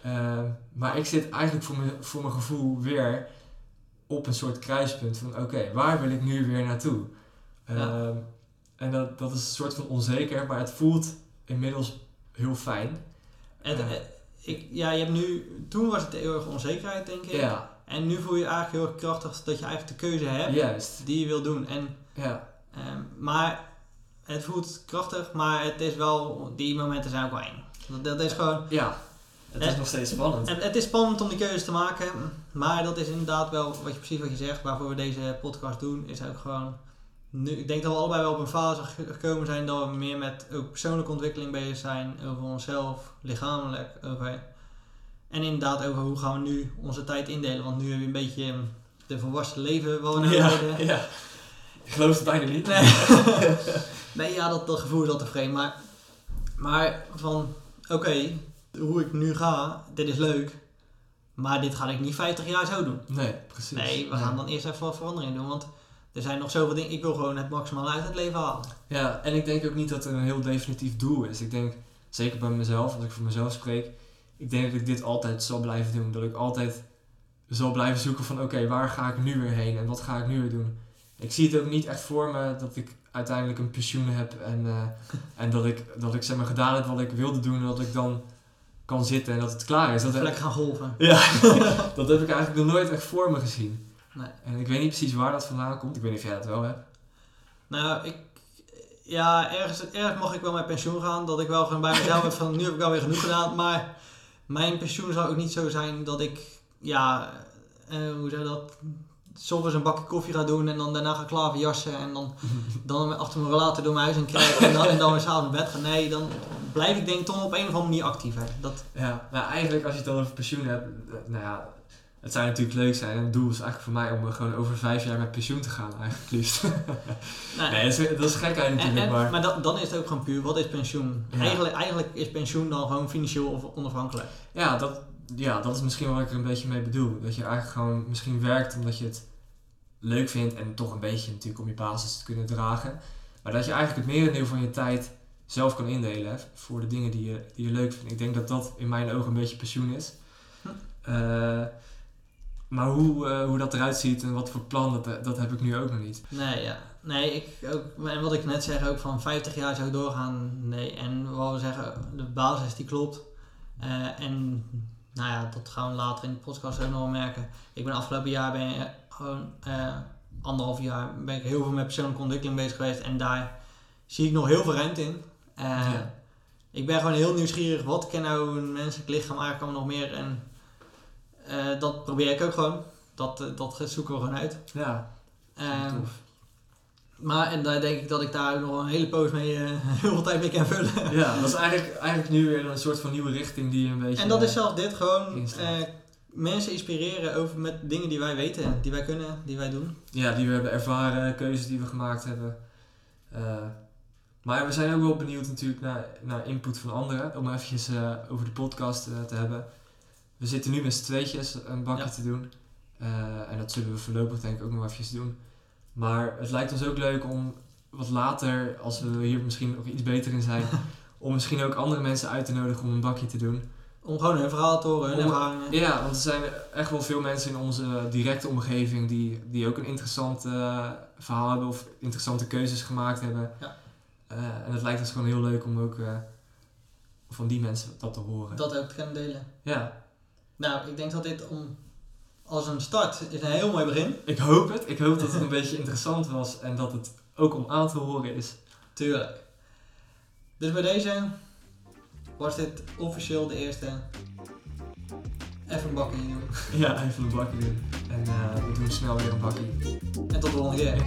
S1: Eh, maar ik zit eigenlijk voor mijn, voor mijn gevoel weer op een soort kruispunt van oké, waar wil ik nu weer naartoe?
S2: Ja.
S1: Ehm, en dat, dat is een soort van onzeker, maar het voelt inmiddels heel fijn. Ja.
S2: eh, ik, ja, je hebt nu, toen was het heel erg onzekerheid, denk ik.
S1: Ja,
S2: En nu voel je eigenlijk heel erg krachtig dat je eigenlijk de keuze hebt
S1: juist.
S2: die je wil doen. En,
S1: Ja,
S2: ehm, maar het voelt krachtig, maar het is wel, die momenten zijn ook wel eng. Dat, dat is gewoon,
S1: ja. Het is nog steeds spannend.
S2: het, het is spannend om die keuze te maken, maar dat is inderdaad wel wat je, precies wat je zegt, waarvoor we deze podcast doen, is ook gewoon, nu, ik denk dat we allebei wel op een fase ge- gekomen zijn dat we meer met ook persoonlijke ontwikkeling bezig zijn, over onszelf, lichamelijk, over, en inderdaad over hoe gaan we nu onze tijd indelen, want nu heb je een beetje ehm, de volwassen leven wat we
S1: ja, ja. Ik geloof het bijna niet.
S2: Nee. [laughs] nee, ja, dat, dat gevoel is altijd vreemd. Maar, maar van, oké, hoe ik nu ga, dit is leuk. Maar dit ga ik niet 50 jaar zo doen.
S1: Nee, precies.
S2: Nee, we gaan dan eerst even wat verandering doen. Want er zijn nog zoveel dingen. Ik wil gewoon het maximaal uit het leven halen.
S1: Ja, en ik denk ook niet dat er een heel definitief doel is. Ik denk, zeker bij mezelf, als ik voor mezelf spreek, ik denk dat ik dit altijd zal blijven doen. Dat ik altijd zal blijven zoeken van, oké, waar ga ik nu weer heen en wat ga ik nu weer doen? Ik zie het ook niet echt voor me dat ik uiteindelijk een pensioen heb en, eh, en dat ik, dat ik zeg maar, gedaan heb wat ik wilde doen en dat ik dan kan zitten en dat het klaar is. Dat heb,
S2: Vlek gaan golven.
S1: ja, [laughs] dat heb ik eigenlijk nog nooit echt voor me gezien.
S2: Nee.
S1: En ik weet niet precies waar dat vandaan komt. Ik weet niet of jij dat wel hebt.
S2: Nou, ik, ja, ergens, ergens mag ik wel met pensioen gaan. Dat ik wel gewoon bij mezelf heb van nu heb ik wel weer genoeg gedaan. Maar mijn pensioen zou ook niet zo zijn dat ik, ja, eh, hoe zeg je dat? Soms een bakje koffie ga doen en dan daarna ga klaverjassen en dan, [laughs] dan achter mijn relator door mijn huis en krijgen en dan, en dan weer s'avonds naar bed gaan. Nee, dan blijf ik denk ik toch op een of andere manier actief. Hè. Dat,
S1: Ja, nou eigenlijk als je het dan over pensioen hebt, eh, nou ja, het zou natuurlijk leuk zijn. En het doel is eigenlijk voor mij om eh, gewoon over vijf jaar met pensioen te gaan, eigenlijk liefst. [laughs]
S2: nou,
S1: nee, dat is, dat is gekheid
S2: En-
S1: natuurlijk,
S2: en-
S1: maar...
S2: maar dan, dan is het ook gewoon puur, wat is pensioen?
S1: Ja.
S2: Eigenlijk, eigenlijk is pensioen dan gewoon financieel onafhankelijk.
S1: Ja dat, ja, dat is misschien wat ik er een beetje mee bedoel. Dat je eigenlijk gewoon misschien werkt omdat je het leuk vindt en toch een beetje natuurlijk om je basis te kunnen dragen. Maar dat je eigenlijk het merendeel van je tijd zelf kan indelen voor de dingen die je, die je leuk vindt. Ik denk dat dat in mijn ogen een beetje pensioen is.
S2: Hm.
S1: Eh, maar hoe, eh, hoe dat eruit ziet en wat voor plan, dat, dat heb ik nu ook nog niet.
S2: Nee, ja. Nee, ik ook, en wat ik net zeg, ook van 50 jaar zou doorgaan. Nee, en wat we zeggen, de basis die klopt. Eh, en nou ja, dat gaan we later in de podcast ook nog wel merken. Ik ben afgelopen jaar ben je gewoon eh, anderhalf jaar ben ik heel veel met persoonlijke ontwikkeling bezig geweest. En daar zie ik nog heel veel ruimte in.
S1: Ja.
S2: Ik ben gewoon heel nieuwsgierig. Wat kan nou een menselijk lichaam eigenlijk allemaal nog meer? En eh, dat probeer ik ook gewoon. Dat, eh, dat zoeken we gewoon uit.
S1: Ja, tof.
S2: maar en daar denk ik dat ik daar nog een hele poos mee, eh, [laughs] heel veel tijd mee kan vullen.
S1: Ja, dat is eigenlijk, eigenlijk nu weer een soort van nieuwe richting die je een beetje...
S2: En dat is zelfs dit gewoon mensen inspireren over met dingen die wij weten, die wij kunnen, die wij doen.
S1: ja, die we hebben ervaren, keuzes die we gemaakt hebben. Maar we zijn ook wel benieuwd natuurlijk naar, naar input van anderen. Om eventjes eh, over de podcast te hebben. We zitten nu met z'n tweetjes een bakje
S2: Ja.
S1: te doen. Eh, en dat zullen we voorlopig denk ik ook nog eventjes doen. Maar het lijkt ons ook leuk om wat later, als we hier misschien nog iets beter in zijn... [laughs] om misschien ook andere mensen uit te nodigen om een bakje te doen.
S2: Om gewoon hun verhaal te horen, hun ervaringen.
S1: Ja, want er zijn echt wel veel mensen in onze directe omgeving die, die ook een interessant eh, verhaal hebben of interessante keuzes gemaakt hebben.
S2: Ja.
S1: Eh, en het lijkt ons gewoon heel leuk om ook van die mensen dat te horen.
S2: Dat ook te kunnen delen.
S1: Ja,
S2: Nou, ik denk dat dit om, als een start is een heel mooi begin.
S1: ik hoop het. Ik hoop dat het een [laughs] beetje interessant was en dat het ook om aan te horen is.
S2: Tuurlijk. Dus bij deze was dit officieel de eerste even een bakje doen. [laughs]
S1: Ja, even een bakje doen. En eh, we doen snel weer een bakje.
S2: En tot de volgende keer.